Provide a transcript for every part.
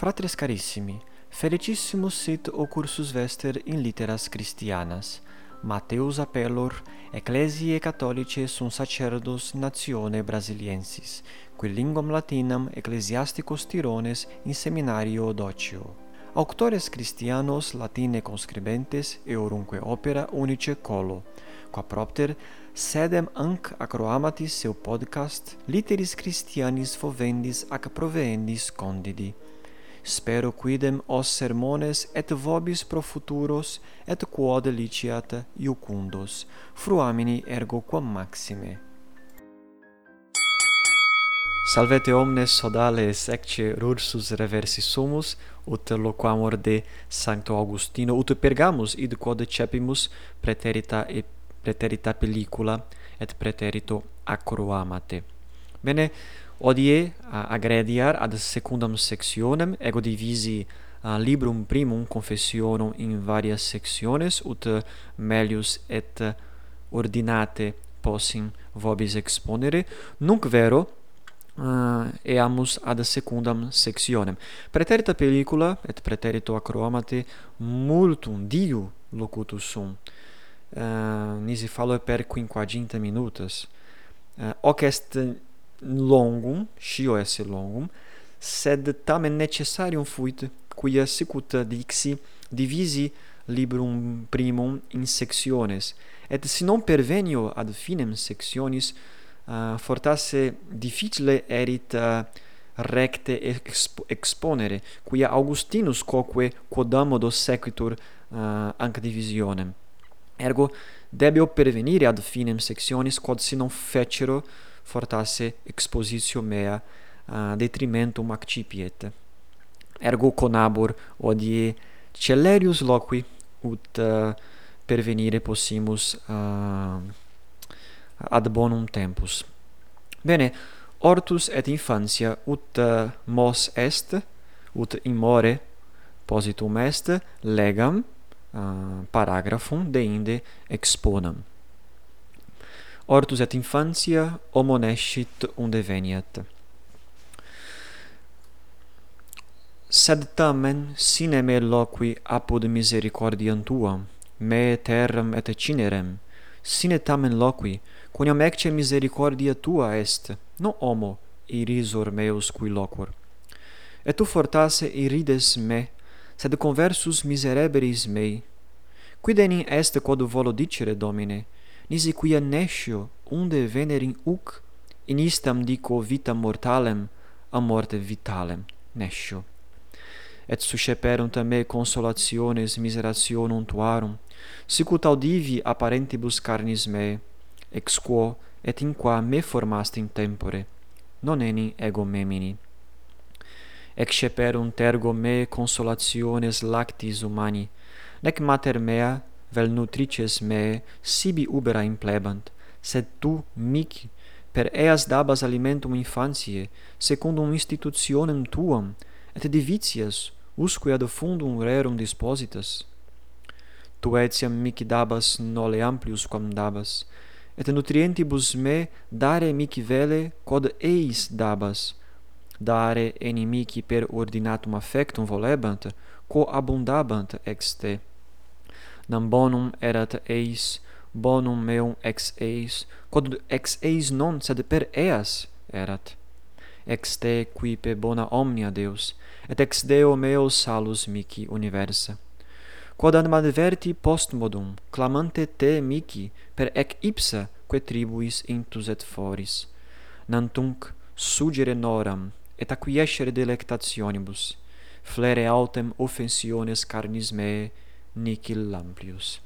Fratres carissimi, felicissimus sit o cursus vester in litteras Christianas. Mateus appellor Ecclesiae Catholicae sunt sacerdos natione brasiliensis, qui linguam latinam ecclesiasticos tirones in seminario docio. Auctores Christianos latine conscribentes eorunque opera unice colo, qua propter sedem anc acroamatis seu podcast Literis Christianis fovendis ac proveendis condidi spero quidem os sermones et vobis pro futuros et quod liciat iucundos. Fruamini ergo quam maxime. Salvete omnes sodales ecce rursus reversi sumus, ut loquamur de Sancto Augustino, ut pergamus id quod cepimus praeterita et praeterita pellicula et praeterito acroamate. Bene, Hodie agrediar ad secundam sectionem ego divisi uh, librum primum confessionum in varias sectiones ut eh, melius et eh, ordinate possim vobis exponere. Nunc vero uh, eamus ad secundam sectionem. Preterita pellicula et preterito acromate multum diu locutus sum. Uh, nisi fallo per quinquaginta minutas. Uh, hoc est longum, scio esse longum, sed tamen necessarium fuit, quia sicut dixi, divisi librum primum in sectiones, et si non pervenio ad finem sectionis, uh, fortasse difficile erit uh, recte exp exponere, quia Augustinus quoque quodamodo sequitur uh, anc divisionem. Ergo, debeo pervenire ad finem sectionis, quod si non fecero, fortasse expositio mea uh, detrimentum accipiet. Ergo conabor odie celerius loqui ut uh, pervenire possimus uh, ad bonum tempus. Bene, hortus et infantia ut uh, mos est, ut in more positum est legam uh, paragraphum deinde exponam ortus et infantia homo nescit unde veniat. Sed tamen sine me loqui apud misericordiam tuam, me terram et cinerem, sine tamen loqui, quoniam ecce misericordia tua est, non homo irisor meus cui loquor. Et tu fortasse irides me, sed conversus misereberis mei. Quid enim est quod volo dicere, Domine, nisi quia nescio unde venerin uc? In istam dico vita mortalem a morte vitalem nescio. Et susceperunt a me consolationes miserationum tuarum sic ut audivi apparentibus carnis me ex quo et in qua me formast in tempore non enim ego memini. Exceperunt tergo me consolationes lactis humani nec mater mea vel nutrices me sibi ubera implebant, sed tu, mic, per eas dabas alimentum infantiae, secundum institutionem tuam, et divitias, usque ad fundum rerum dispositas. Tu etiam mic dabas nole amplius quam dabas, et nutrientibus me dare mic vele quod eis dabas, dare enimici per ordinatum affectum volebant, co abundabant ex te nam bonum erat eis bonum meum ex eis quod ex eis non sed per eas erat. Ex te quipe bona omnia deus et ex deo meo salus mihi universa. Quod ad adverti postmodum clamante te mihi per ec ipsa quae tribuis intus et foris. Nantunc sugere noram et acquiescere delectationibus. Flere autem offensiones carnis meae Nicil amplius.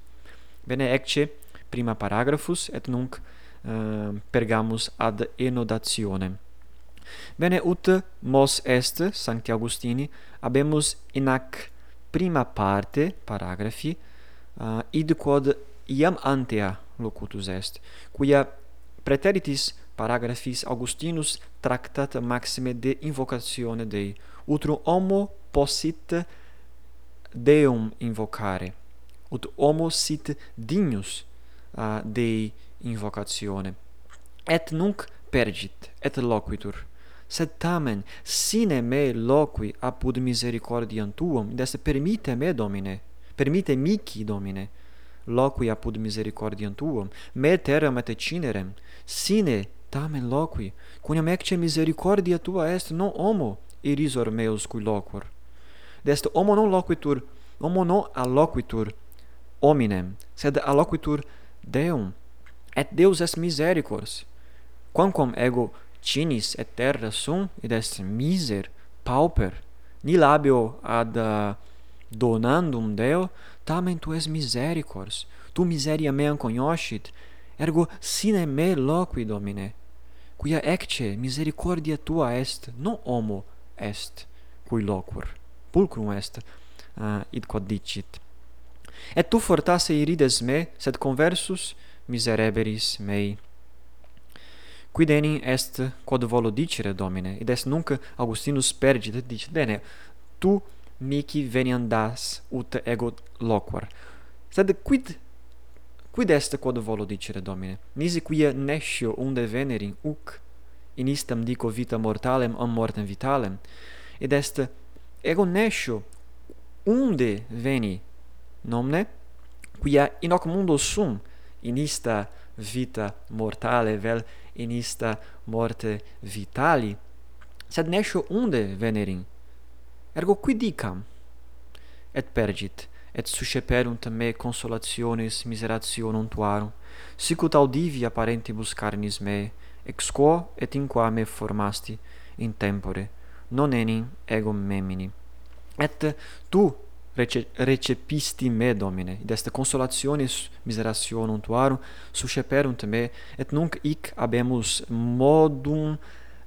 Bene, ecce prima paragrafus et nunc uh, pergamus ad enodationem. Bene ut mos est Sancti Augustini habemus in ac prima parte paragrafi uh, id quod iam antea locutus est quia preteritis paragraphis Augustinus tractat maxime de invocatione Dei utrum homo possit Deum invocare. Ut homo sit dignus uh, Dei invocatione et nunc pergit et loquitur. Sed tamen sine me loqui apud misericordiam tuam id est permite me domine permite mihi domine loqui apud misericordiam tuam me terram et cinerem. Sine tamen loqui quoniam ecce misericordia tua est non homo irisor meus cui loquor desto homo non loquitur, homo non alloquitur hominem, sed alloquitur Deum. Et Deus est misericors. Quamquam ego tinis et terra sum, id est miser, pauper, nil labio ad uh, donandum Deo, tamen tu es misericors. Tu miseria meam cognoscit, ergo sine me loqui, Domine, quia ecce misericordia tua est, non homo est, cui loquor pulcrum est uh, id quod dicit. Et tu fortasse irides me sed conversus misereberis mei. Quid enim est quod volo dicere domine id est nunc augustinus perdit et dicit bene tu mihi veniandas ut ego loquar. Sed quid quid est quod volo dicere domine? Nisi quia nescio unde venerin, uc in istam dico vita mortalem am mortem vitalem. Id est ego nescio. Unde veni nomne? Quia in hoc mundo sum in ista vita mortale vel in ista morte vitali. Sed nescio unde venerin? Ergo qui dicam et pergit et susceperunt me consolationes miserationum tuarum sic ut audivi apparentibus carnis me ex quo et in qua me formasti in tempore non enim ego memini. Et tu rece recepisti me, Domine, id est consolationis miserationum tuarum susceperunt me, et nunc hic habemus modum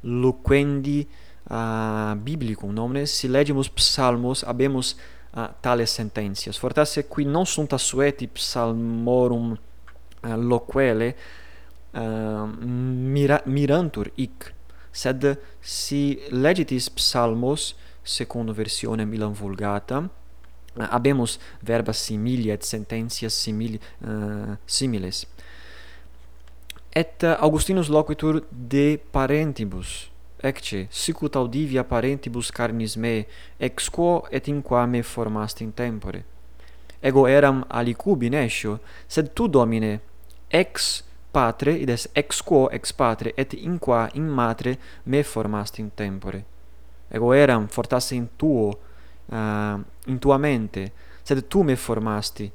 loquendi uh, biblicum, nomine, si legimus psalmos, habemus uh, tales sententias. Fortasse qui non sunt assueti psalmorum uh, loquele, uh, mira mirantur hic, sed si legitis psalmos secondo versione Milan Vulgata habemus verba similia et sententias simili, uh, similes. Et Augustinus loquitur de parentibus ecce sic ut audivia parentibus carnis me ex quo et in qua me formasti in tempore. Ego eram alicubi nescio sed tu domine ex patre id est ex quo ex patre et in qua in matre me formasti in tempore. Ego eram fortasse in tuo uh, in tua mente sed tu me formasti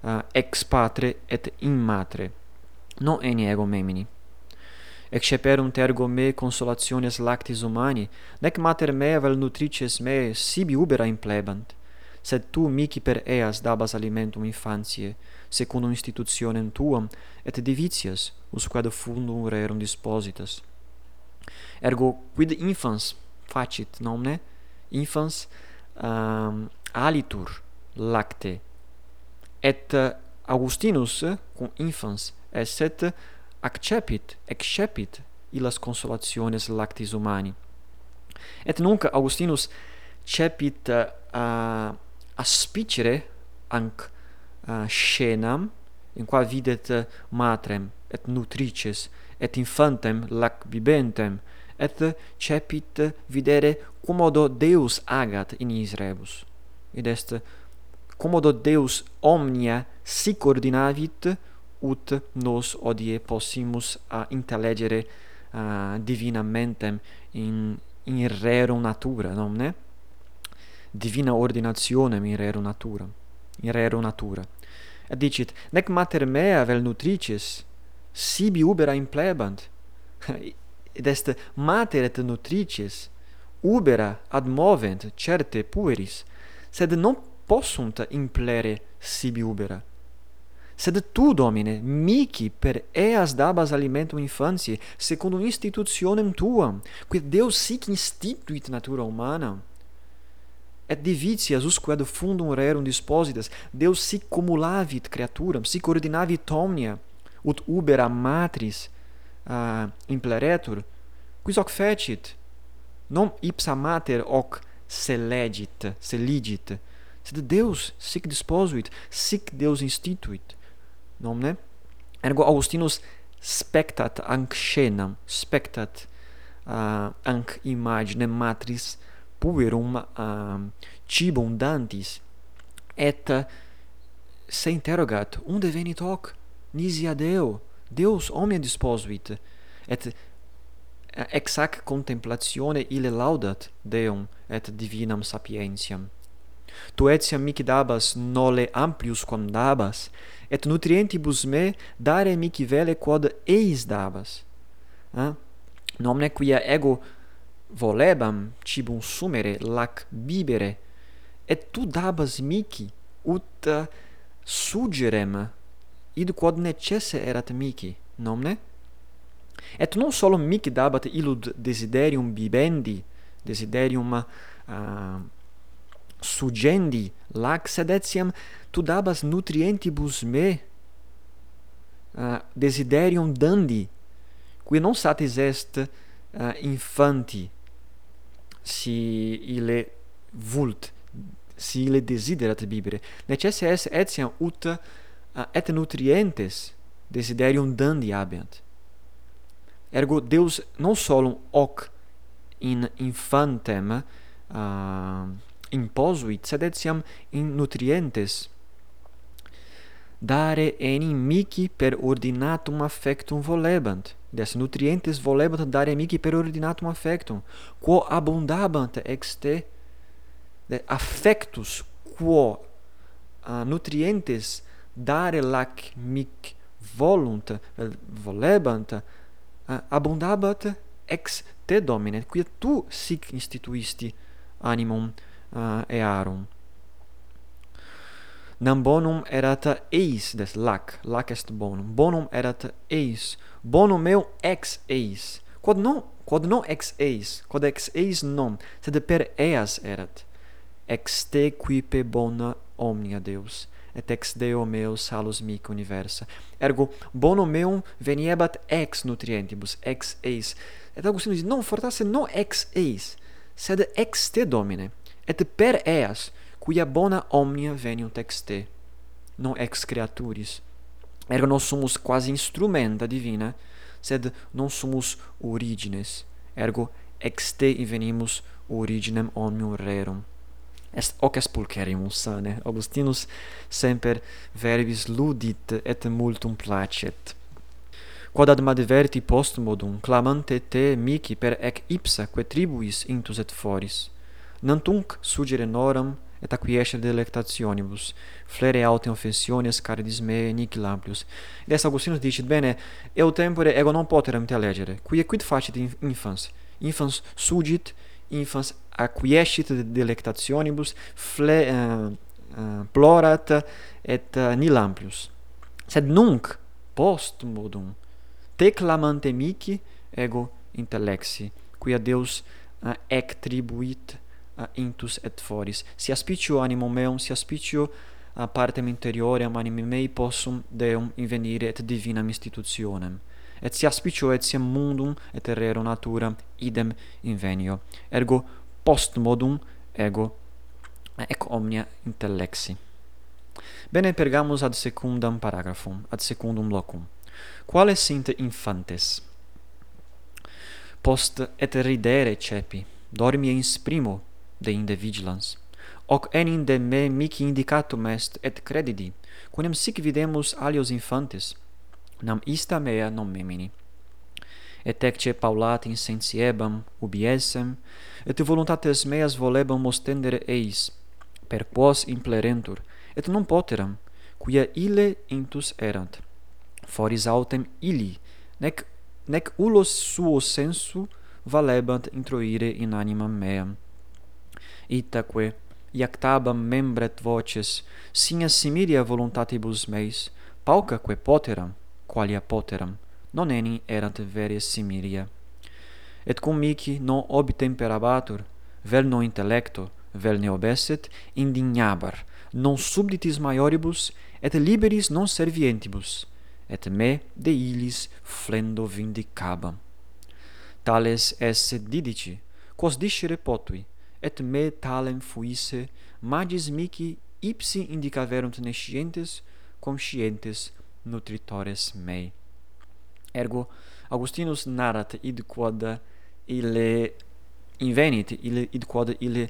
eh, uh, ex patre et in matre non eni ego memini. Exceperum tergo me consolationes lactis humani nec mater mea vel nutrices me sibi ubera implebant sed tu mici per eas dabas alimentum infantiae, secundum institutionem tuam, et divitias, usquad fundum rerum dispositas. Ergo, quid infans facit, nomne, infans um, alitur lacte, et eh, Augustinus, cum infans, esset accepit, excepit illas consolationes lactis humani. Et nunc Augustinus cepit uh, aspicere anc uh, scenam in qua videt eh, matrem et nutrices et infantem lac bibentem et cepit eh, videre quomodo Deus agat in his rebus id est quomodo Deus omnia si coordinavit ut nos odie possimus a intellegere uh, divina mentem in in rerum natura nomne divina ordinatione in rerum natura in rerum natura. Et dicit nec mater mea vel nutrices sibi ubera implebant id est mater et nutrices ubera ad movent certe pueris. Sed non possunt implere sibi ubera. Sed tu domine mihi per eas dabas alimentum infantiae secundum institutionem tuam quid deus sic instituit natura humana et divitias usque ad fundum rerum dispositas, Deus si cumulavit creaturam, si coordinavit omnia, ut uber a matris ah, uh, impleretur, quis hoc fecit, non ipsa mater hoc selegit, seligit, sed Deus sic disposuit, sic Deus instituit, nomne? Ergo Augustinus spectat anc scenam, spectat uh, anc imaginem matris puerum um, uh, cibum dantis et se interrogat unde venit hoc? Nisia Deo. Deus omnia disposuit. Et uh, ex hac contemplatione ille laudat Deum et divinam sapientiam. Tu etiam mic dabas nole amplius quam dabas. Et nutrientibus me dare mic vele quod eis dabas. Eh? nomne quia ego volebam cibum sumere lac bibere et tu dabas mici ut eh, sugerem id quod necesse erat mici nomne et non solo mic dabat illud desiderium bibendi desiderium eh, uh, sugendi lac sed etiam tu dabas nutrientibus me uh, desiderium dandi qui non satis est uh, infanti si ile vult si ile desiderat bibere. Necesse etiam ut et nutrientes desiderium dandi habeant ergo Deus non solum hoc in infantem uh, imposuit sed etiam in nutrientes dare enim mihi per ordinatum affectum volebant des nutrientes volebant dare amici perordinatum affectum, quo abundabant ex te de affectus quo uh, nutrientes dare lac mic volunt volebant uh, abundabat ex te domine quia tu sic instituisti animum uh, earum nam bonum erat eis des lac lac est bonum. Bonum erat eis. Bonum meu ex eis. Quod non quod non ex eis quod ex eis non sed per eas erat. Ex te quipe bona omnia deus et ex deo meo salus mic universa. Ergo bonum meum veniebat ex nutrientibus ex eis. Et augustinus non fortasse non ex eis sed ex te domine et per eas quia bona omnia veniunt ex te, non ex creaturis. Ergo non sumus quasi instrumenta divina, sed non sumus origines, ergo ex te invenimus originem omnium rerum. Est hoc est pulcherium sane, Augustinus semper verbis ludit et multum placet. Quod ad m'adverti postmodum, clamante te mici per ec ipsa que tribuis intus et foris, nantunc sugere noram et acquiesce delectationibus, flere autem offensiones caridis me nihil amplius. Et est Augustinus dicit, bene, eu tempore ego non poteram te allegere, quia quid facit infans? Infans sugit, infans acquiescit delectationibus, fle, uh, uh, plorat et eh, uh, nil amplius. Sed nunc, post modum, teclamante mihi ego intellexi, quia Deus uh, ec tribuit uh, intus et foris. Si aspicio animum meum, si aspicio a partem interiorem animi mei possum Deum invenire et divinam institutionem. Et si aspicio etiam mundum et errero natura idem invenio. Ergo post modum ego ec omnia intellexi. Bene pergamus ad secundam paragraphum, ad secundum locum. Quale sint infantes? Post et ridere cepi, dormie insprimo, de inde vigilans. Hoc eninde me mic indicatum est et credidi, quonem sic videmus alios infantes, nam ista mea nomemini. Et ecce paulat insensiebam ubiesem, et voluntates meas volebam ostendere eis, per quos implerentur, et non poteram, quia ille intus erant. Foris autem illi, nec, nec ulos suo sensu valebant introire in animam meam, itaque iactabam membret voces sine similia voluntatibus meis paucaque poteram qualia poteram non enim erant vere similia. Et cum mihi non obtemperabatur vel non intellecto vel ne obesset indignabar non subditis maioribus et liberis non servientibus et me de illis flendo vindicabam. Tales esse didici quos discere potui et me talem fuisse magis mihi ipsi indicaverunt nescientes conscientes nutritores mei. Ergo augustinus narrat id quod ille invenit ille id quod ille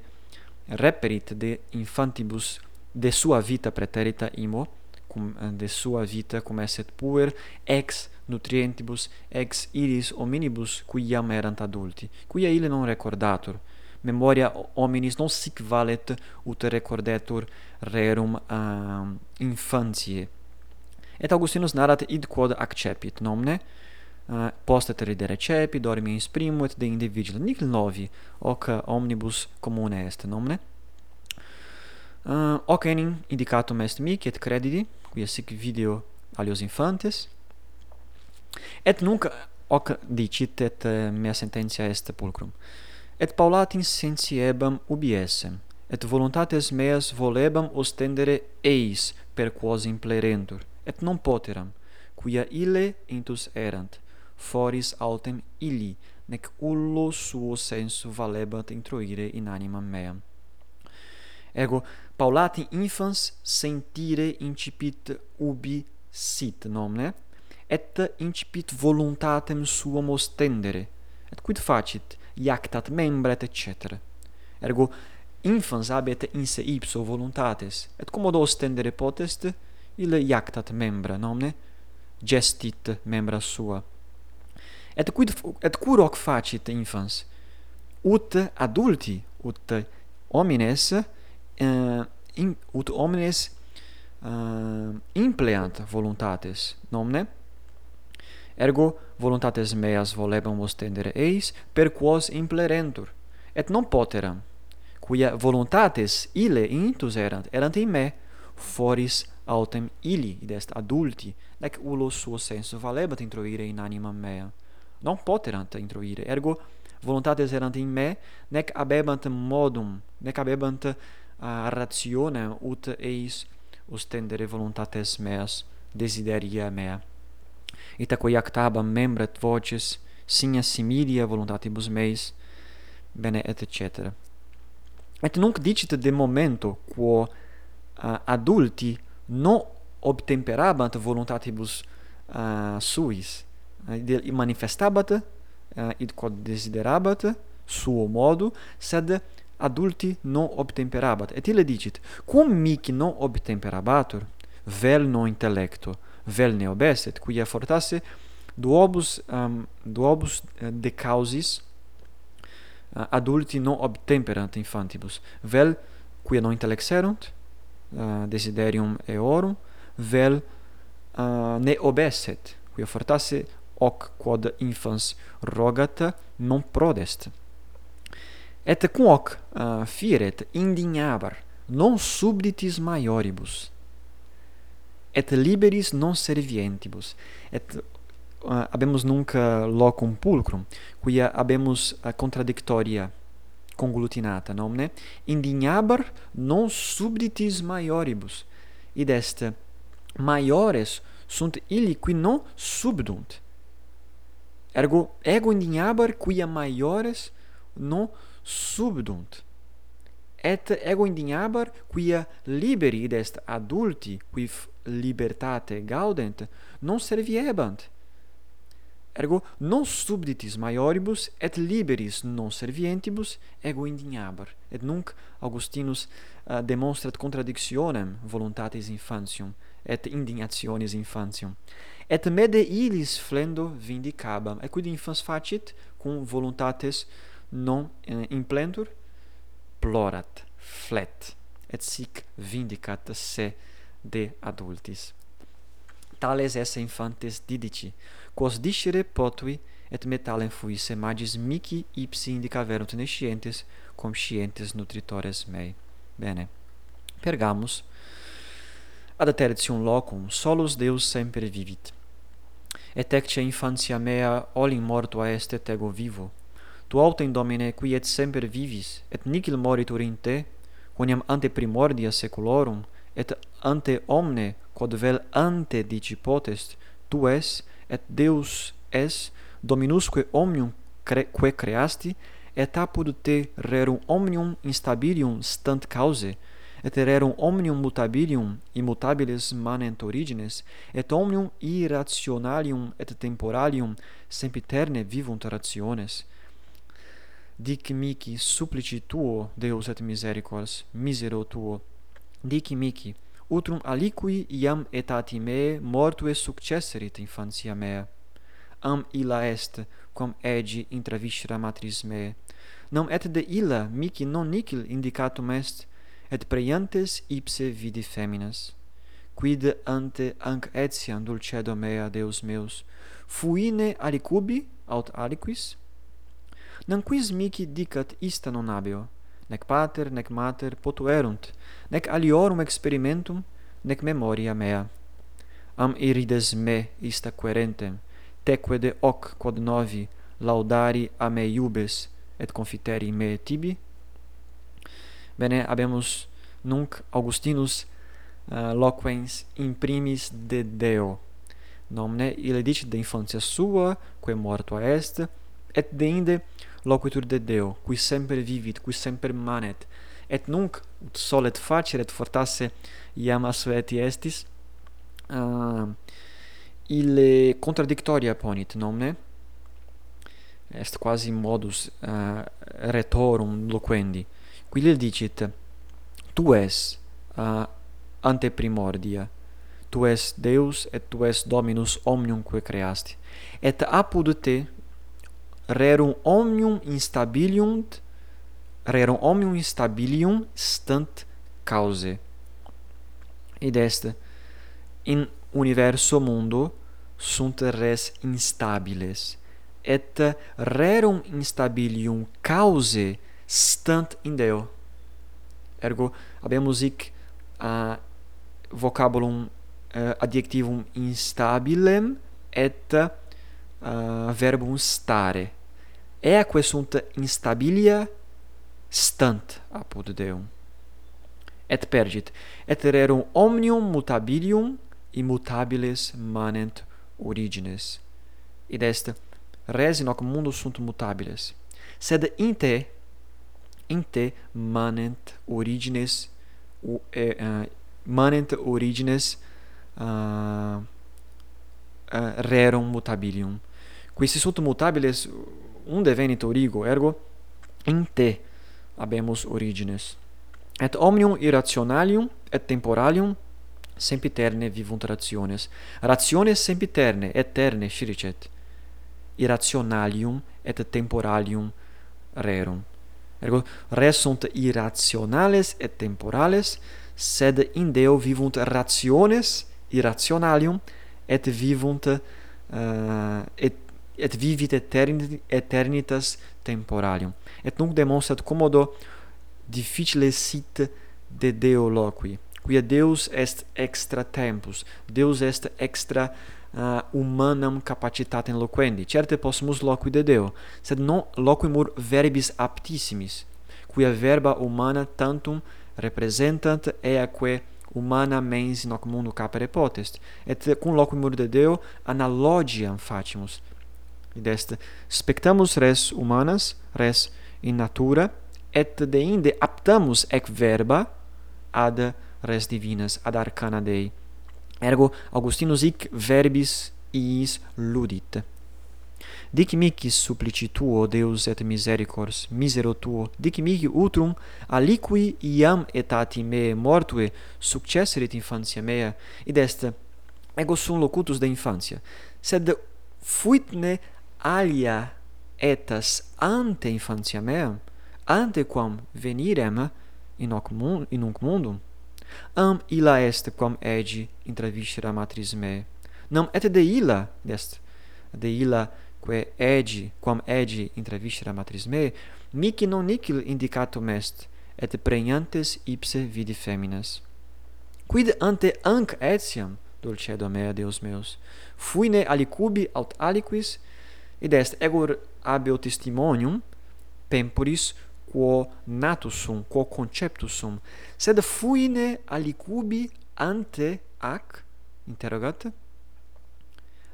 reperit de infantibus de sua vita preterita imo cum de sua vita cum esset puer ex nutrientibus ex iris hominibus qui iam erant adulti quia ille non recordatur memoria hominis non sic valet ut recordetur rerum ehm, um, infantiae et augustinus narrat id quod accepit nomne? Eh, uh, postet ridere recepi dormi insprimuit de inde vigil nihil novi hoc omnibus commune est nomne? Uh, hoc enim indicatum est mic et credidi quia sic video alios infantes. Et nunc hoc dicit et uh, mea sententia est pulcrum et paulatin sentiebam ubiesem, et voluntates meas volebam ostendere eis per quos implerentur, et non poteram, quia ille intus erant, foris autem illi, nec ullo suo sensu valebat introire in animam meam. Ego, paulati infans sentire incipit ubi sit nomne, et incipit voluntatem suam ostendere, et quid facit, iactat membret, etc. Ergo, infans habet in se ipso voluntates, et cum ostendere potest, ille iactat membra, nomne, gestit membra sua. Et quid et cur hoc facit infans? Ut adulti, ut homines, uh, in, ut homines uh, impleant voluntates, nomne, Ergo voluntates meas volebamus tendere eis per quos implerentur. Et non poteram, quia voluntates ille intus erant, erant in me, foris autem illi, id est adulti, nec ullo suo sensu valebat introire in anima mea. Non poterant introire, ergo voluntates erant in me, nec abebant modum, nec abebant uh, rationem ut eis ostendere voluntates meas, desideria mea ita quae actaba membret voces, signa similia voluntatibus meis, bene et cetera. Et nunc dicit de momento quo uh, adulti non obtemperabant voluntatibus uh, suis, uh, manifestabat uh, id quod desiderabat suo modo, sed adulti non obtemperabat. Et ille dicit, cum mic non obtemperabatur, vel non intellecto, vel ne obeset, quia fortasse duobus um, duobus eh, de causis uh, eh, adulti non obtemperant infantibus. Vel quia non intellexerunt uh, eh, desiderium eorum vel uh, ne obesset quia fortasse hoc quod infans rogat non prodest. Et cum hoc uh, firet indignabar non subditis maioribus et liberis non servientibus et uh, habemus nunc eh, locum pulcrum quia habemus uh, contradictoria conglutinata nomne indignabar non subditis maioribus id est maiores sunt illi qui non subdunt. Ergo ego indignabar quia maiores non subdunt. Et ego indignabar quia liberi id est adulti qui libertate gaudent, non serviebant. Ergo non subditis maioribus et liberis non servientibus ego indignabar. Et nunc Augustinus eh, uh, demonstrat contradictionem voluntatis infantium et indignationis infantium. Et mede illis flendo vindicabam. Et quid infans facit cum voluntates non eh, uh, implentur? Plorat, flet, et sic vindicat se de adultis. Tales esse infantes didici, quos discere potui et metalem fuisse magis mici ipsi indicaverunt nescientes, cum scientes nutritores mei. Bene. Pergamus. Ad tertium locum solus Deus semper vivit. Et ecce infantia mea olim mortua est et ego vivo. Tu autem Domine, qui et semper vivis, et nihil moritur in te, quoniam ante primordia seculorum et ante omne quod vel ante dici potest tu es et Deus es dominusque omnium cre quae creasti et apud te rerum omnium instabilium stant cause et rerum omnium mutabilium immutabiles manent origines et omnium irrationalium et temporalium sempiterne vivunt rationes. Dic mihi supplici tuo Deus et misericors misero tuo dicimici, utrum aliqui iam etati meae mortue successerit infantia mea. Am illa est, quam egi intra viscera matris meae. Nam et de illa mici non nicil indicatum est, et preiantes ipse vidi feminas. Quid ante anc etiam dulcedo mea, Deus meus, fuine alicubi aut aliquis? Nam quis mici dicat ista non habeo, nec pater nec mater potuerunt nec aliorum experimentum nec memoria mea. Am irides me ista querentem teque de hoc quod novi laudari a me iubes et confiteri me tibi? Bene habemus nunc augustinus uh, loquens imprimis de deo. Nomne ille dicit de infantia sua quae mortua est et deinde loquitur de Deo, qui semper vivit, qui semper manet, et nunc ut solet et fortasse iam asveti estis, uh, ille contradictoria ponit, nomne, est quasi modus uh, retorum loquendi, qui ille dicit, tu es uh, ante primordia, tu es Deus et tu es Dominus omnium quae creasti, et apud te rerum omnium instabilium rerum omnium instabilium stant cause. Id est in universo mundo sunt res instabiles et rerum instabilium cause stant in Deo. Ergo habemus hic uh, vocabulum uh, adjectivum instabilem et uh, verbum stare. Eaque sunt instabilia stant apud Deum. Et pergit, et rerum omnium mutabilium immutabiles manent origines. Id est, res in hoc mundo sunt mutabiles, sed in te, in te manent origines, u, e, uh, manent origines uh, uh, rerum mutabilium. Qui sunt mutabiles unde venit origo, ergo in te habemus origines. Et omnium irrationalium et temporalium sempiterne vivunt rationes. Rationes sempiterne, eterne, sciricet. Irrationalium et temporalium rerum. Ergo res sunt irrationales et temporales, sed in Deo vivunt rationes irrationalium et vivunt uh, et et vivit eternit, eternitas temporalium. Et nunc demonstrat commodo difficile sit de Deo loqui, quia Deus est extra tempus, Deus est extra uh, humanam capacitatem loquendi. Certe possumus loqui de Deo, sed non loquimur verbis aptissimis, quia verba humana tantum representant eaque humana mens in hoc mundo capere potest, et cum loquimur de Deo analogiam facimus, id est spectamus res humanas res in natura et deinde aptamus ec verba ad res divinas ad arcana Dei. Ergo Augustinus hic verbis iis ludit. Dic mihi supplici tuo Deus et misericors misero tuo dic mihi utrum aliqui iam etati me mortue successerit infantia mea. Id est ego sum locutus de infantia sed fuitne alia etas ante infantia meam, ante quam venirem in hoc, mundo, in hoc mundo, am illa est quam edi intraviscera matris me. Nam et de illa, est de illa quae edi, quam edi intraviscera matris me, mic non nihil indicatum est, et pregnantes ipse vidi feminas. Quid ante anc etiam, dulcedo mea, Deus meus, fuine alicubi aut aliquis, id est egor habeo testimonium temporis quo natus sum quo conceptus sum. Sed fuine alicubi ante ac interrogat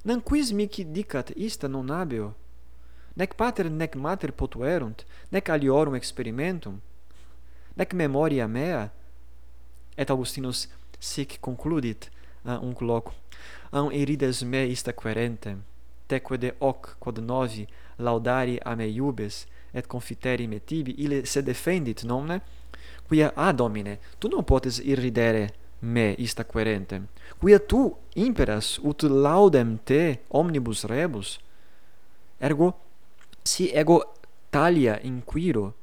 nam quis mihi dicat ista non habeo nec pater nec mater potuerunt nec aliorum experimentum nec memoria mea? Et augustinus sic concludit uh, unc loco an um, me ista querentem tequede hoc quod novi laudari a me iubes et confiteri me tibi. Ille se defendit nomne quia a domine tu non potes irridere me ista querente. Quia tu imperas ut laudem te omnibus rebus? Ergo si ego talia inquiro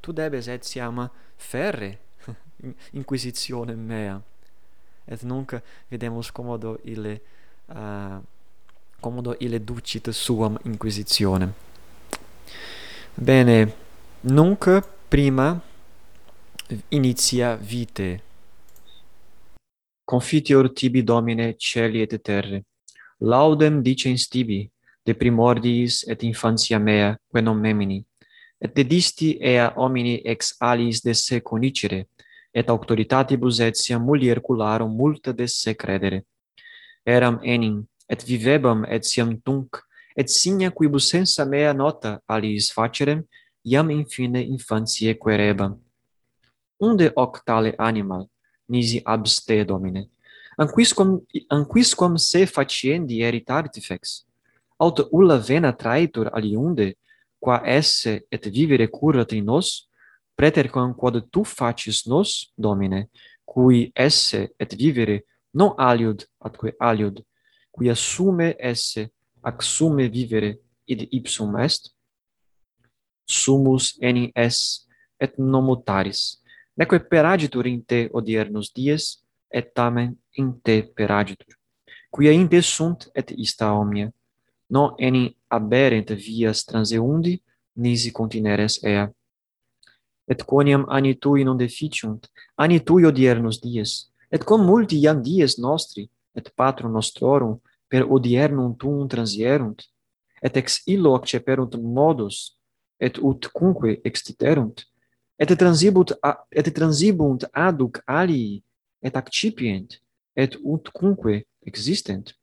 tu debes et siam ferre inquisitionem mea. Et nunc videmus commodo ille uh, commodo ile ducit suam inquisitionem. Bene, nunc prima initia vite. Confiteor tibi Domine celi et terre. Laudem dicens tibi, de primordiis et infantia mea, que memini. Et dedisti ea homini ex alis de se conicere, et auctoritatibus etiam muliercularum multa de se credere. Eram enim et vivebam et siam tunc, et signa quibus sensa mea nota aliis facerem, iam infine infantiae querebam. Unde hoc tale animal, nisi abste domine, anquisquam, anquisquam se faciendi eritabtifex, aut ulla vena traitur aliunde, qua esse et vivere curat in nos, preterquam quod tu facis nos, Domine, cui esse et vivere non aliud atque aliud quia assume esse ac summe vivere id ipsum est sumus eni es et nomutaris neque peraditur in te odiernos dies et tamen in te peraditur quia in te sunt et ista omnia non eni aberent vias transeundi nisi contineres ea. Et quoniam ani tui non deficiunt ani tui odiernos dies et cum multi iam dies nostri et patrum nostrorum per odiernum tuum transierunt et ex illo acceperunt modus et ut cumque extiterunt et transibunt et transibunt aduc alii et accipient et ut cumque existent.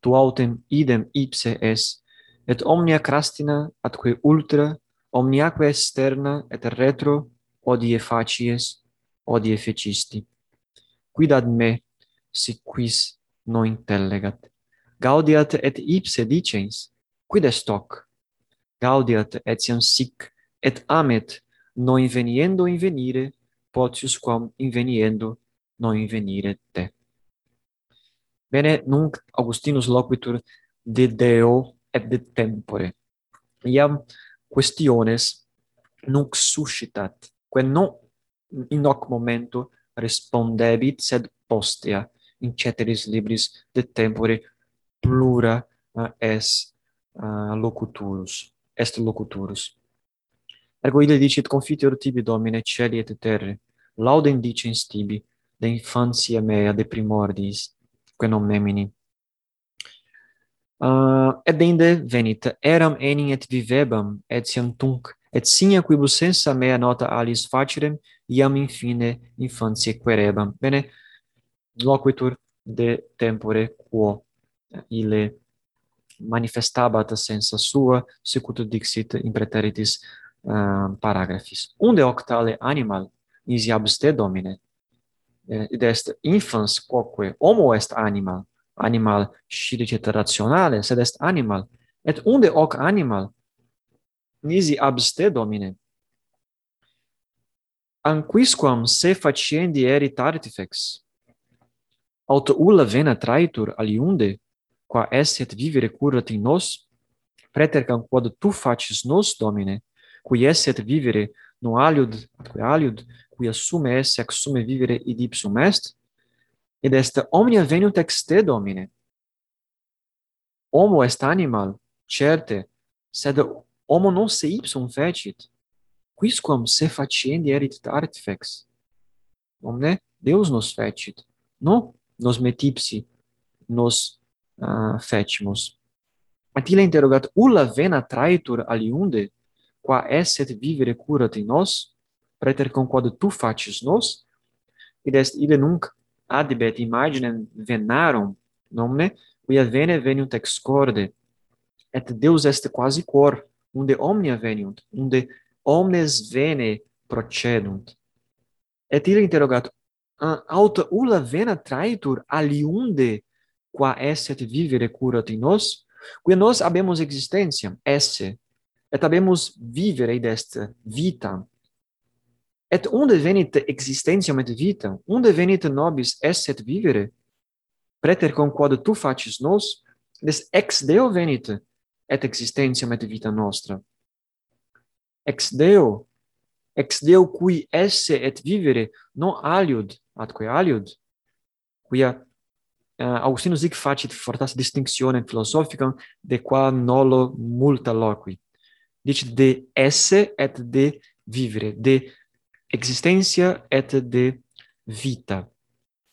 Tu autem idem ipse es et omnia crastina atque ultra omniaque externa et retro odie facies odie fecisti. Quid ad me? si quis non intellegat. Gaudiat et ipse dicens, quid est hoc? Gaudiat etiam sic, et amet, non inveniendo invenire, potius quam inveniendo non invenire te. Bene, nunc Augustinus loquitur de Deo et de tempore. Iam questiones nunc suscitat, quae non in hoc momento respondebit, sed postea in ceteris libris de tempore plura uh, es uh, locuturus est locuturus ergo ille dicit confiteor tibi domine celi et terre laudem dicens tibi de infantia mea de primordis quae memini. uh, et inde venit eram enim et vivebam et siam tunc et sine quibus sensa mea nota alis facerem iam infine infantiae querebam bene loquitur de tempore quo. Ille manifestabat sensa sua sicut dixit in preteritis uh, ehm, paragraphis unde octale animal nisi abste domine? Eh, Id est infans quoque homo est animal animal scilicet rationale sed est animal. Et unde hoc animal nisi abste domine? Anquisquam se faciendi erit artifex aut ulla vena traitur aliunde, qua esset vivere curat in nos, pretercam quod tu facis nos, Domine, cui esset vivere no aliud, atque aliud, cui assume esse, ac sume vivere id ipsum est, ed est omnia veniunt ex te, Domine. Homo est animal, certe, sed homo non se ipsum fecit, quisquam se faciendi erit artifex. Omne Deus nos fecit, non nos metipsi, nos uh, fecimus. Atile interrogat, ulla vena traitur aliunde, qua esset vivere curat in nos, preter conquod tu facis nos, id est ille nunc adibet imaginem venarum, nomne, quia vene veniunt ex corde, et Deus est quasi cor, unde omnia veniunt, unde omnes vene procedunt. Et ille interrogat aut ulla vena traitur aliunde qua esset vivere curat in nos, quia nos habemus existentiam, esse, et habemus vivere id est vita. Et unde venit existentiam et vita? unde venit nobis esset vivere, preter conquod tu facis nos, des ex Deo venit, et existentiam et vita nostra. Ex Deo ex Deo cui esse et vivere non aliud, atque aliud, quia eh, uh, Augustinus hic facit fortas distinctionem philosophicam de qua nolo multa loqui. Dicit de esse et de vivere, de existentia et de vita.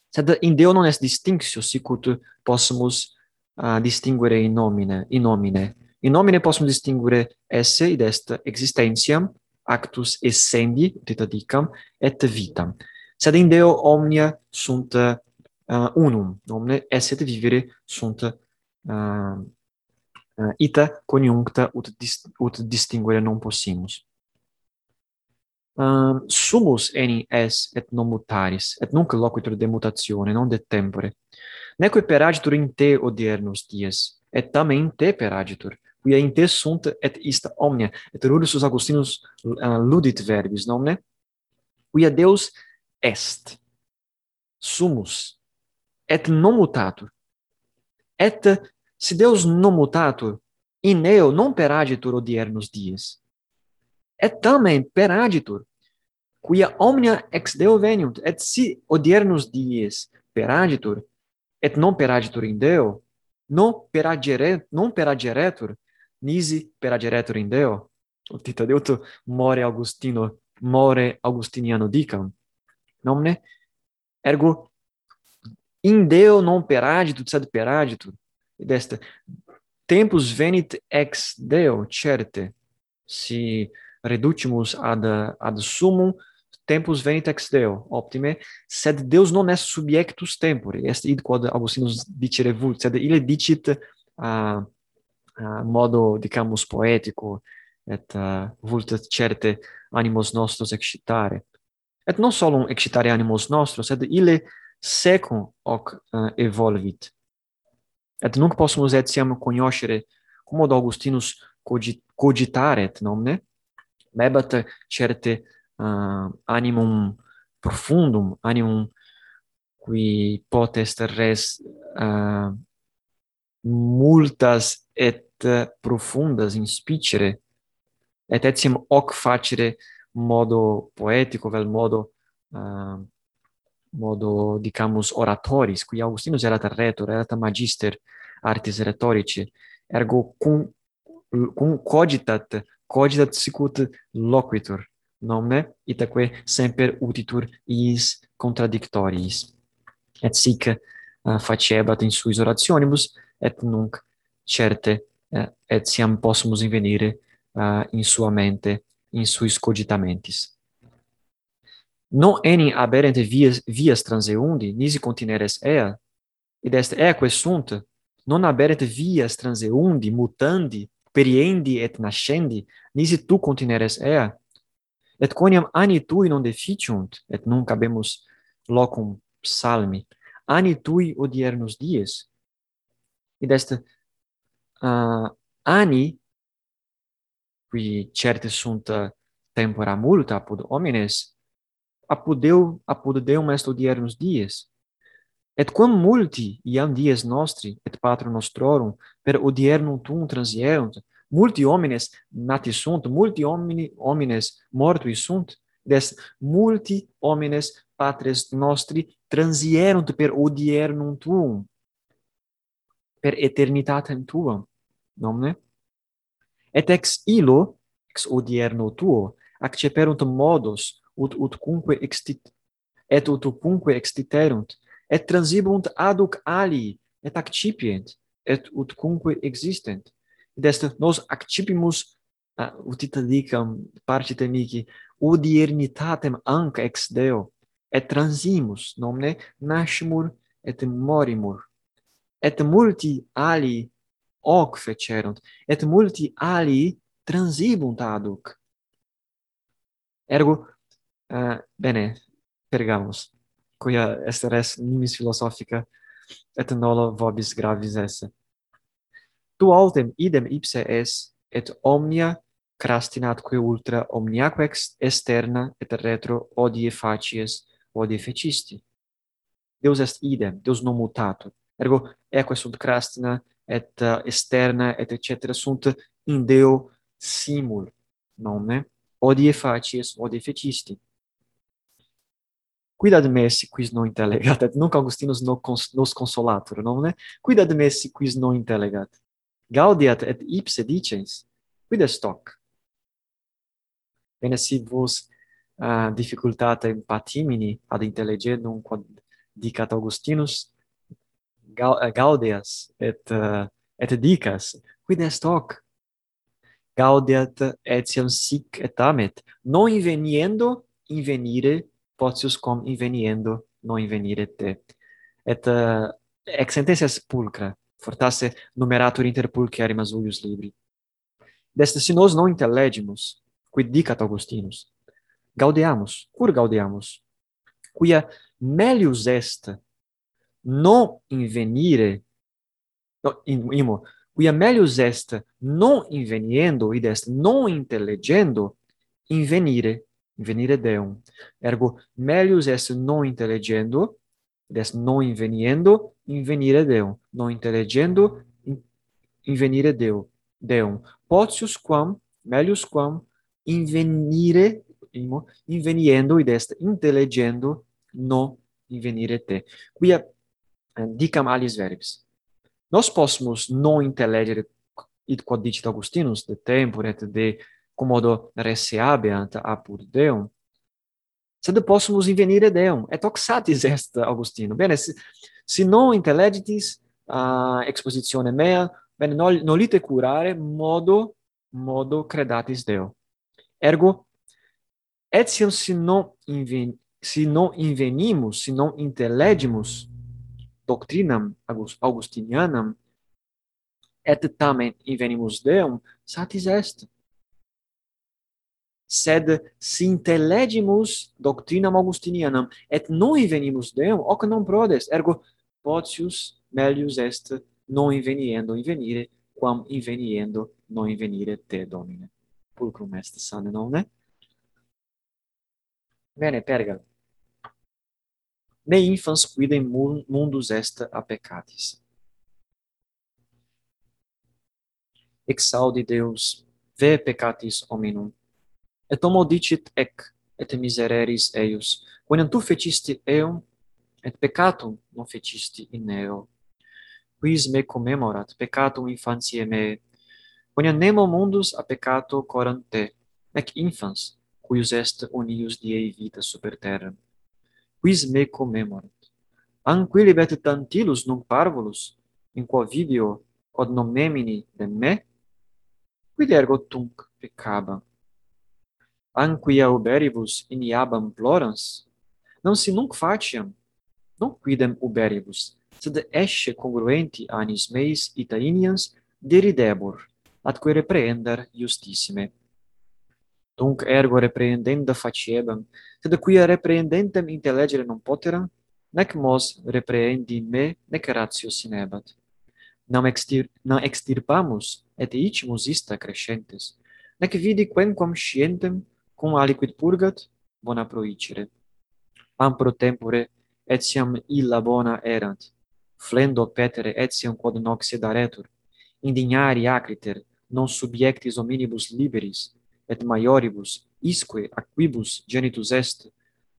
Sed in Deo non est distinctio sicut possumus uh, distinguere in nomine, in nomine. In nomine possum distinguere esse id est existentiam actus essendi, ut dicam, et vitam. Sed in Deo omnia sunt uh, unum, omne esset vivere sunt uh, uh, ita coniuncta ut, dis, ut distinguere non possimus. Um, sumus enim es et non mutaris, et nunc loquitur de mutatione, non de tempore. Neque peragitur in te odiernos dies, et tamen in te peragitur, quia in te sunt et ista omnia. Et rursus Augustinus uh, ludit verbis nomne quia Deus est sumus et non mutatur et si Deus non mutatur in eo non peragitur odiernos dies et tamen peragitur quia omnia ex Deo veniunt et si odiernos dies peragitur et non peragitur in Deo non perageret non perageretur nisi perageretur in Deo. Tita Deuto more Augustino, more Augustiniano dicam. Nomne, ergo, in Deo non peragitur, sed peragitur. Ed est, tempus venit ex Deo, certe, si reducimus ad ad summum tempus venit ex Deo optime sed Deus non est subjectus tempori est id quod Augustinus dicere vult sed ille dicit uh, uh, modo, dicamus, poetico, et eh, uh, vultet certe animos nostros excitare. Et non solum excitare animos nostros, sed ille secum hoc uh, evolvit. Et nunc possumus etiam cognoscere cum od Augustinus cogit cogitaret nomne mebat certe uh, animum profundum animum qui potest res uh, multas et Eh, profundas in spicere. Et etiam hoc facere modo poetico vel modo uh, modo dicamus oratoris qui Augustinus erat rhetor erat magister artis rhetorici ergo cum cum cogitat cogitat sicut loquitur nomne itaque semper utitur is contradictoriis et sic uh, facebat in suis orationibus et nunc certe et siam possumus invenire eh, in sua mente, in suis cogitamentis. Non enim aberent vias, vias transeundi, nisi contineres ea, id est eque sunt, non aberent vias transeundi, mutandi, periendi et nascendi, nisi tu contineres ea, et quoniam ani tui non deficiunt, et nunc habemus locum psalmi, ani tui odiernus dies. Id est uh, ani qui certe sunt uh, tempora multa apud homines apud Deu apud Deum est odiernos dies. Et quam multi iam dies nostri et patrum nostrorum per odiernum tuum transierunt multi homines nati sunt multi homini homines mortui sunt des multi homines patres nostri transierunt per odiernum tuum per eternitatem tuam nomne? Et ex illo ex odierno tuo acceperunt modos ut ut cumque extit et ut cumque extiterunt et transibunt aduc ali et accipient et ut cumque existent. Id est nos accipimus uh, ut itadicam partit mihi odiernitatem anc ex deo et transimus nomne nascimur et morimur. Et multi ali hoc fecerunt, et multi ali transibunt aduc. Ergo, uh, bene, pergamus, quia est res nimis philosophica et nolo vobis gravis esse. Tu autem idem ipse es, et omnia crastinatque ultra omniaque externa et retro odie facies, odie fecisti. Deus est idem, Deus non mutatur. Ergo, eque sunt crastina et eh, uh, externa et etc sunt in Deo simul nomne odie facies odie fecisti. Quidad messi quis non intellegat? Et nunc augustinus no cons nos consolatur nomne quidad messi quis non intellegat? Gaudiat et ipse dicens quid est hoc? Bene si vos uh, difficultate patimini ad intelligendum nunc dicat Augustinus Eh, gaudias et uh, et dicas quid est hoc? Gaudiat etiam sic et amet. Non inveniendo invenire potius com inveniendo non invenire te. Et uh, ex sententias pulcra fortasse numeratur inter pulcri uius libri. Deste si nos non intellegimus quid dicat augustinus? Gaudeamus cur gaudeamus quia melius est non invenire, no, in, imo, quia melius est non inveniendo, id est non intellegendo, invenire, invenire deum. Ergo, melius est non intellegendo, id est non inveniendo, invenire deum. Non intellegendo, in, invenire deo, deum. Potius quam, melius quam, invenire, imo, inveniendo, id est intellegendo, no invenire te. Quia Eh, dicam alis verbis. Nos possumus non intellegere id quod dicit Augustinus de tempore et de commodo receabeant apud Deum, sed possumus invenire Deum. Et hoc satis est Augustino. Bene, si, si non intellegitis uh, expositione mea, bene, nol, nolite curare modo, modo credatis Deo. Ergo, etiam si non, inven, si non invenimus, si non intellegimus, doctrinam augustinianam et tamen invenimus Deum satis est. Sed si intellegimus doctrinam augustinianam et non invenimus Deum hoc non prodes ergo potius melius est non inveniendo invenire quam inveniendo non invenire te domine. Pulcrum est sane non ne? Bene pergal ne infans quidem mundus est a peccatis. Exaudi Deus, ve peccatis hominum, et homo dicit ec, et misereris eius, quoniam tu fecisti eum, et peccatum non fecisti in eo. Quis me commemorat peccatum infantiae me, quoniam nemo mundus a peccato coram te, ec infans, cuius est unius diei vita super terram quis me commemorat. anquilibet tantilus nunc parvulus, in quo video quod nomemini de me, quid ergo tunc peccabam. Anquia uberibus iniabam plorans, non si nunc fatiam, non quidem uberibus, sed esce congruenti anis meis ita inians deridebor, atque reprehender justissime. Dunc ergo reprehendenda faciebam, sed quia reprehendentem intellegere non potera, nec mos reprehendi me, nec ratio sinebat. Nam extir nam extirpamus et hic ista crescentes, nec vidi quemquam scientem cum aliquid purgat bona proicere. Ampro tempore etiam illa bona erant, flendo petere etiam quod nox sedaretur, indignari acriter, non subiectis hominibus liberis, et maioribus isque aquibus genitus est.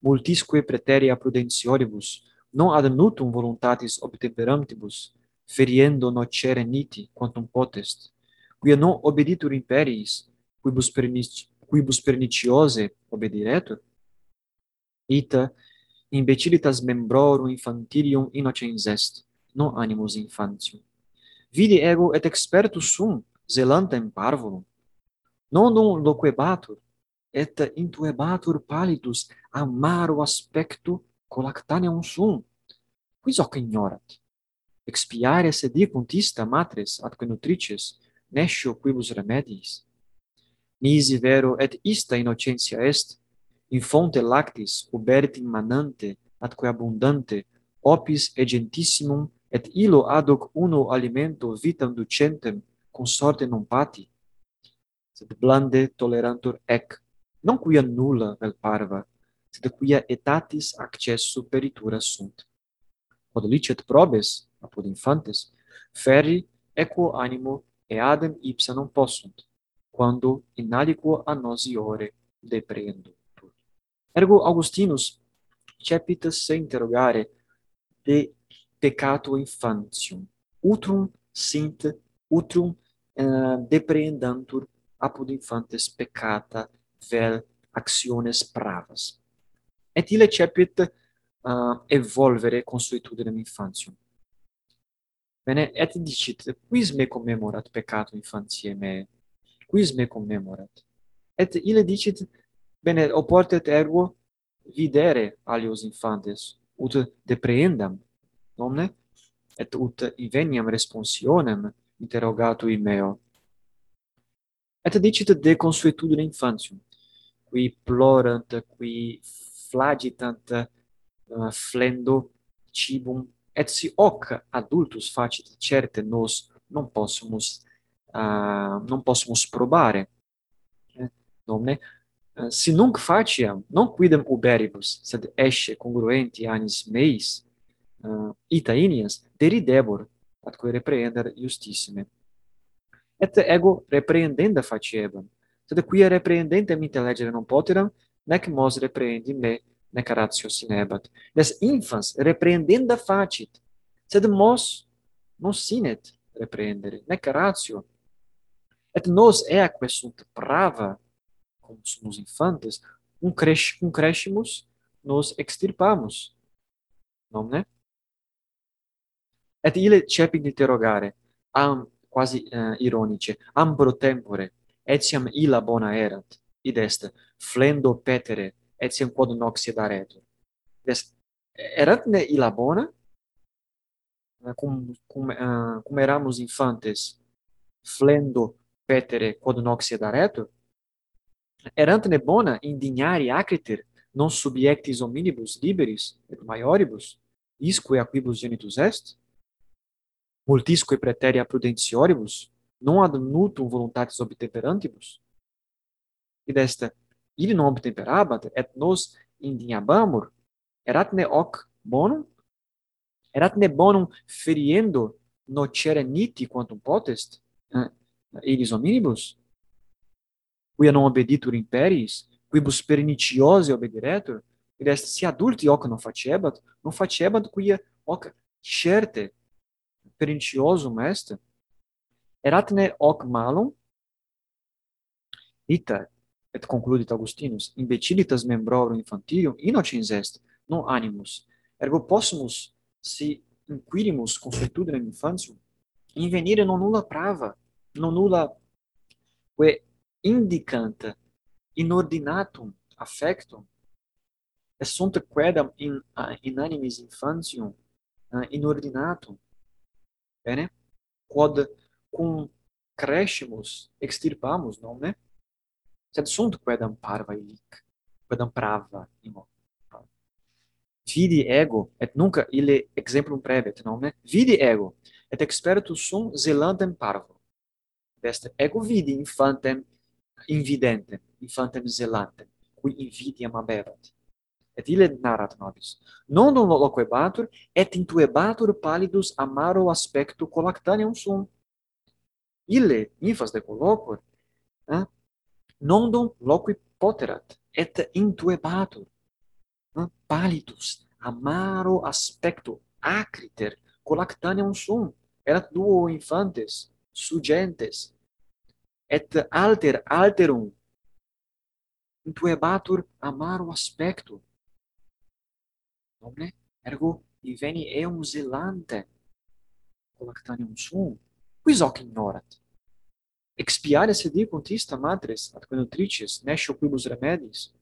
Multisque praeterea prudentioribus non ad nutum voluntatis obtemperantibus feriendo nocere niti quantum potest. Quia non obeditur imperiis quibus permit quibus perniciose obediretur? Ita imbecilitas membrorum infantilium innocens est non animus infantium. Vidi ego et expertus sum zelanta in parvulum nonum loquebatur, et intuebatur pallidus amaro aspectu colactaneum sum, quis hoc ignorat. Expiare sedicunt ista matres atque nutrices, nescio quibus remediis. Nisi vero et ista innocentia est, in fonte lactis ubertim manante atque abundante, opis egentissimum et illo ad hoc uno alimento vitam ducentem consorte non pati sed blande tolerantur ec, non quia nulla vel parva, sed quia etatis accessu peritura sunt. Quod licet probes, apud infantes, ferri equo animo eadem ipsa non possunt, quando in aliquo a deprendo. Ergo Augustinus cepitas se interrogare de peccato infantium, utrum sint, utrum eh, uh, deprendantur apud infantes peccata vel actiones pravas. Et ile cepit uh, evolvere consuetudinem infantium. Bene, et dicit, quis me commemorat peccato infantiae me? Quis me commemorat? Et ile dicit, bene, oportet ergo videre alios infantes, ut depreendam, nomne? Et ut iveniam responsionem interrogatui meo. Et dicit de consuetudine infantium, qui plorant, qui flagitant uh, flendo cibum, et si hoc adultus facit certe nos non possumus uh, non possumus probare. Eh, nomne uh, eh, si nunc faciam non quidem uberibus sed esce congruenti anis meis uh, ita inias deridebor atque reprehender justissime et ego reprehendenda faciebam. Sed quia reprehendentem intellegere non poteram, nec mos reprehendi me, nec ratio sinebat. Des infans reprehendenda facit, sed mos non sinet reprehendere, nec ratio. Et nos eaque sunt prava, cum sumus infantes, un cres cum crescimus nos extirpamus. Nomne? Et ile cepit interrogare, am quasi uh, ironice. Ambro tempore etiam illa bona erat. Id est flendo petere etiam quod nox daretur est erat ne illa bona? Eh, cum cum uh, cum eramus infantes flendo petere quod nox daretur erant ne bona indignari acriter non subiectis hominibus liberis et maioribus isque aquibus genitus est? Multisque praeterea prudentioribus, non ad nutum voluntatis obtemperantibus? Id est, ili non obtemperabat, et nos indignabamur, erat ne hoc bonum? Erat ne bonum feriendo nocere niti quantum potest, eh, ilis hominibus? Quia non obeditur imperiis, quibus perniciose obediretur? Id est, si adulti hoc non facebat, non facebat quia hoc certe perintioso est eratne hoc malum? Ita et concludit Augustinus imbecilitas membrorum infantium innocens est non animus. Ergo possumus si inquirimus consuetudinem infantium. Invenire non nulla prava non nulla que indicanta inordinatum affectum est sunt quedam in in animis infantium eh, in inordinatum Bene? Quod cum crescimus extirpamus nomne, sed sunt quedam parva illic, quedam prava imo. Vidi ego, et nunca ille exemplum prevet non ne vidi ego, et expertus sum zelantem parvo. Deste ego vidi infantem invidentem, infantem zelantem, qui invidiam abebat et ille narrat nobis. non Nondum loquebatur, et intuebatur pallidus amaro aspectu colactaneum sum. Ille, nifas de colloquor, eh? non dum loqui poterat, et intuebatur, eh? pallidus amaro aspectu acriter colactaneum sum. Erat duo infantes, sugentes, et alter alterum intuebatur amaro aspectu omne ergo diveni eum zelante collectanium sum quis hoc ignorat. Expiare sedi contista matres ad quod nutrices nescio quibus remedis.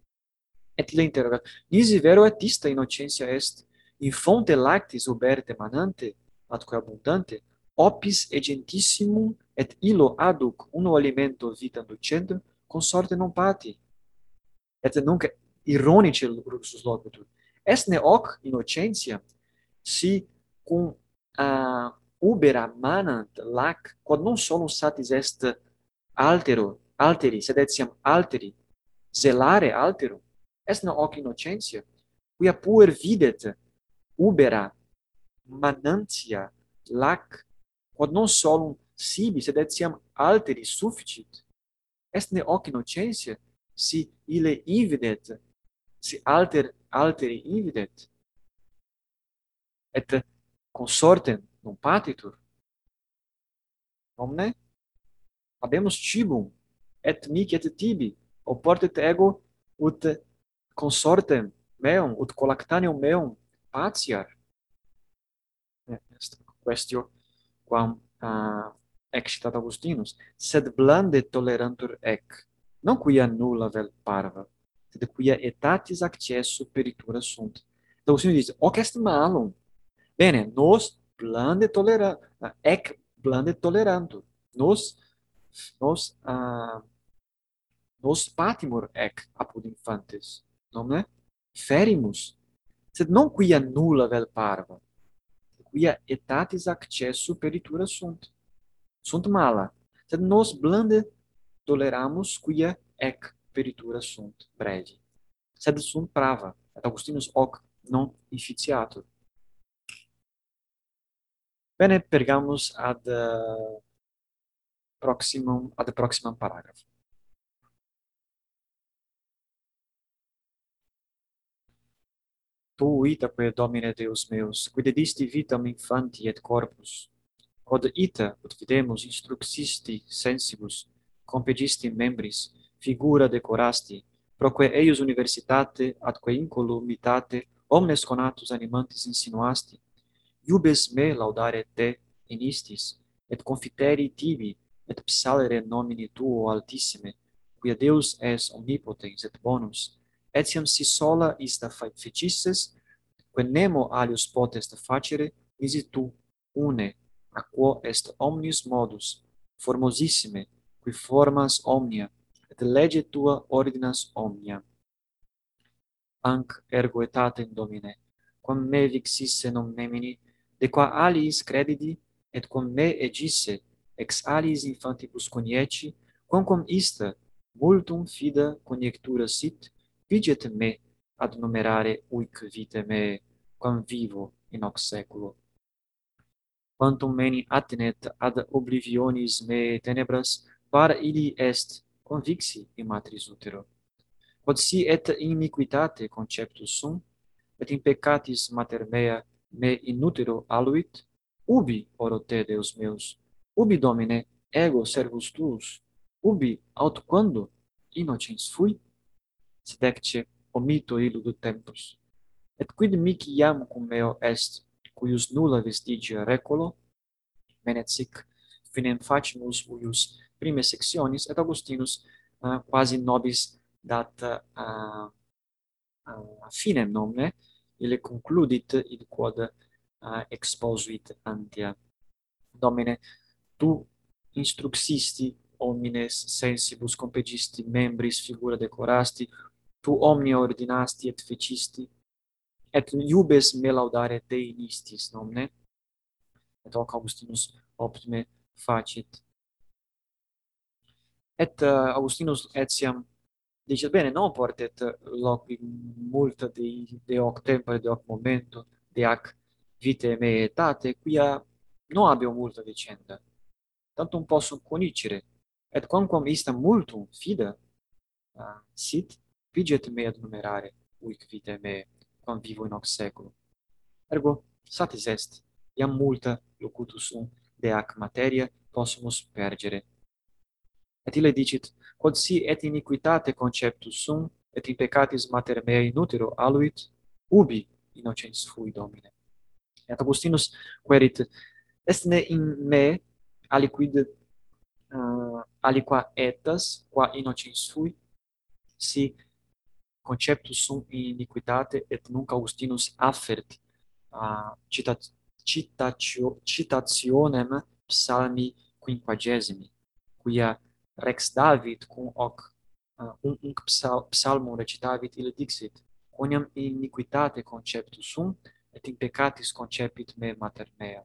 Et le interrogat nisi vero et ista innocentia est in fonte lactis uberte manante atque abundante opis egentissimum et illo aduc uno alimento vita ducendum consorte non pati. Et nunc ironice luxus loquitur esneoc innocentia si cum uh, ubera manant lac quod non solum satis est altero alteri sed etiam alteri zelare altero. Est hoc innocentia quia puer videt ubera manantia lac quod non solum sibi sed etiam alteri sufficit. Est ne hoc innocentia si ile ividet si alter alteri invidet et consortem non patitur. Omne habemus tibum et mic et tibi oportet ego ut consortem meum ut colactaneum meum patiar. Est questio quam uh, excitat Augustinus. Sed blande tolerantur ec non quia nulla vel parva sed quia etatis accessu peritura sunt. Então o Senhor diz, hoc est malum. Bene, nos blande tolerando, ec blande tolerando. Nos, nos, uh, nos patimur ec apud infantes. Nomne? Ferimus. Sed non quia nulla vel parva. Quia etatis accessu peritura sunt. Sunt mala. Sed nos blande toleramus quia ec peritura sunt brevi. Sed sunt prava, et Augustinus hoc non inficiatur. Bene, pergamus ad uh, proximum ad proximam paragrafo. Tu itaque Domine Deus meus, qui dedisti vitam infanti et corpus, quod ita ut videmus instruxisti sensibus, compedisti membris, figura decorasti, proque eius universitate atque incolumitate omnes conatus animantes insinuasti, iubes me laudare te inistis, et confiteri tibi, et psalere nomini tuo altissime, quia Deus es omnipotens et bonus, etiam si sola ista fecisses, que nemo alius potest facere, nisi tu, une, a quo est omnis modus, formosissime, qui formas omnia, et lege tua ordinas omnia. Anc ergo etatem domine quam me vixisse memini de qua aliis credidi et quam me egisse ex aliis infantibus conieci, quamquam ista multum fida conjectura sit videt me ad numerare uic vite me quam vivo in hoc seculo quantum meni attenet ad oblivionis me tenebras par illi est convixi in matris utero. Quod si et iniquitate conceptus sum, et in peccatis mater mea me in utero aluit, ubi oro te, Deus meus, ubi domine ego servus tuus, ubi aut quando innocens fui, sed ecce omito illo tempus. Et quid mici iam cum meo est, cuius nulla vestigia recolo, menet sic finem facimus uius prime sectionis et Augustinus uh, quasi nobis dat uh, uh, finem nomne ille concludit id quod uh, exposuit antia. Domine tu instruxisti omnes sensibus compegisti membris figura decorasti tu omnia ordinasti et fecisti et iubes me laudare te in istis nomne et hoc Augustinus optime facit. Et uh, Augustinus etiam dicet bene non portet eh, loqui multa de de hoc tempore de hoc momento de ac vitae me etate quia non habeo multa vicenda. Tantum possum conicere et quamquam ista multum fida uh, eh, sit viget me ad numerare uic vitae me quam vivo in hoc saeculo. Ergo satis est iam multa locutus sum de ac materia possumus pergere. Et ille dicit, quod si et iniquitate conceptus sum, et in peccatis mater mea in utero aluit, ubi innocens fui Domine. Et Augustinus querit, est ne in me aliquid uh, aliqua etas, qua innocens fui, si conceptus sum in iniquitate, et nunc Augustinus affert uh, citat, citatio, citationem psalmi quinquagesimi, quia Rex David cum hoc uh, un unc psal psalmum recitavit ille dixit quoniam iniquitate conceptus sum et in peccatis concepit me mater mea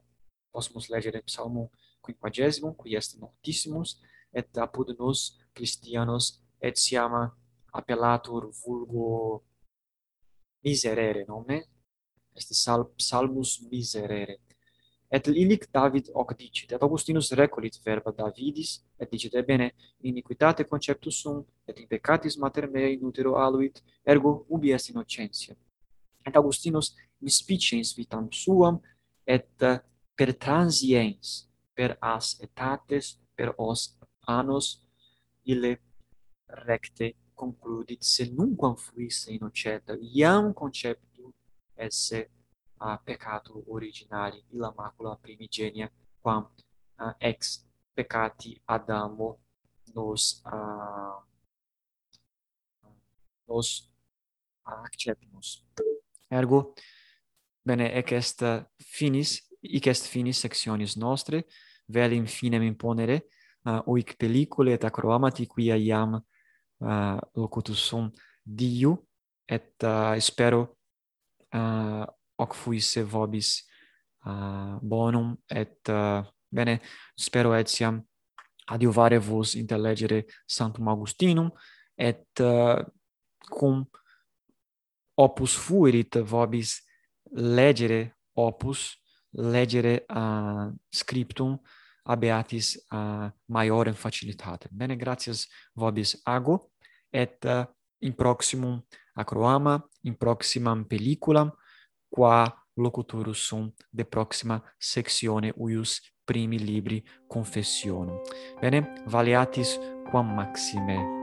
possumus legere psalmum quinquagesimum qui est noctissimus et apud nos Christianos et etiam appellatur vulgo miserere nomen est sal psalmus miserere et illic David hoc dicit, et Augustinus recolit verba Davidis, et dicit, ebene, iniquitate conceptus sum, et in peccatis mater mei in utero aluit, ergo ubi est innocentia. Et Augustinus mispiciens vitam suam, et uh, per transiens, per as etates, per os annos, ille recte concludit, se nunquam fuisse innocenta, iam conceptu esse a peccato originali illa macula primigenia quam uh, ex peccati Adamo nos uh, nos acceptimus ergo bene ec est finis hic est finis sectionis nostre velim finem imponere uh, oic pellicule et acroamati quia iam uh, locutus sum diu et uh, espero uh, hoc fuisse vobis uh, bonum et uh, bene spero etiam adiuvare vos intellegere Sanctum Augustinum et uh, cum opus fuerit vobis legere opus legere uh, scriptum abeatis uh, maiorem facilitatem. Bene, gratias vobis ago et uh, in proximum acroama, in proximam pelliculam qua locutorus sum de proxima sectione uius primi libri confessionum. Bene, valeatis quam maxime.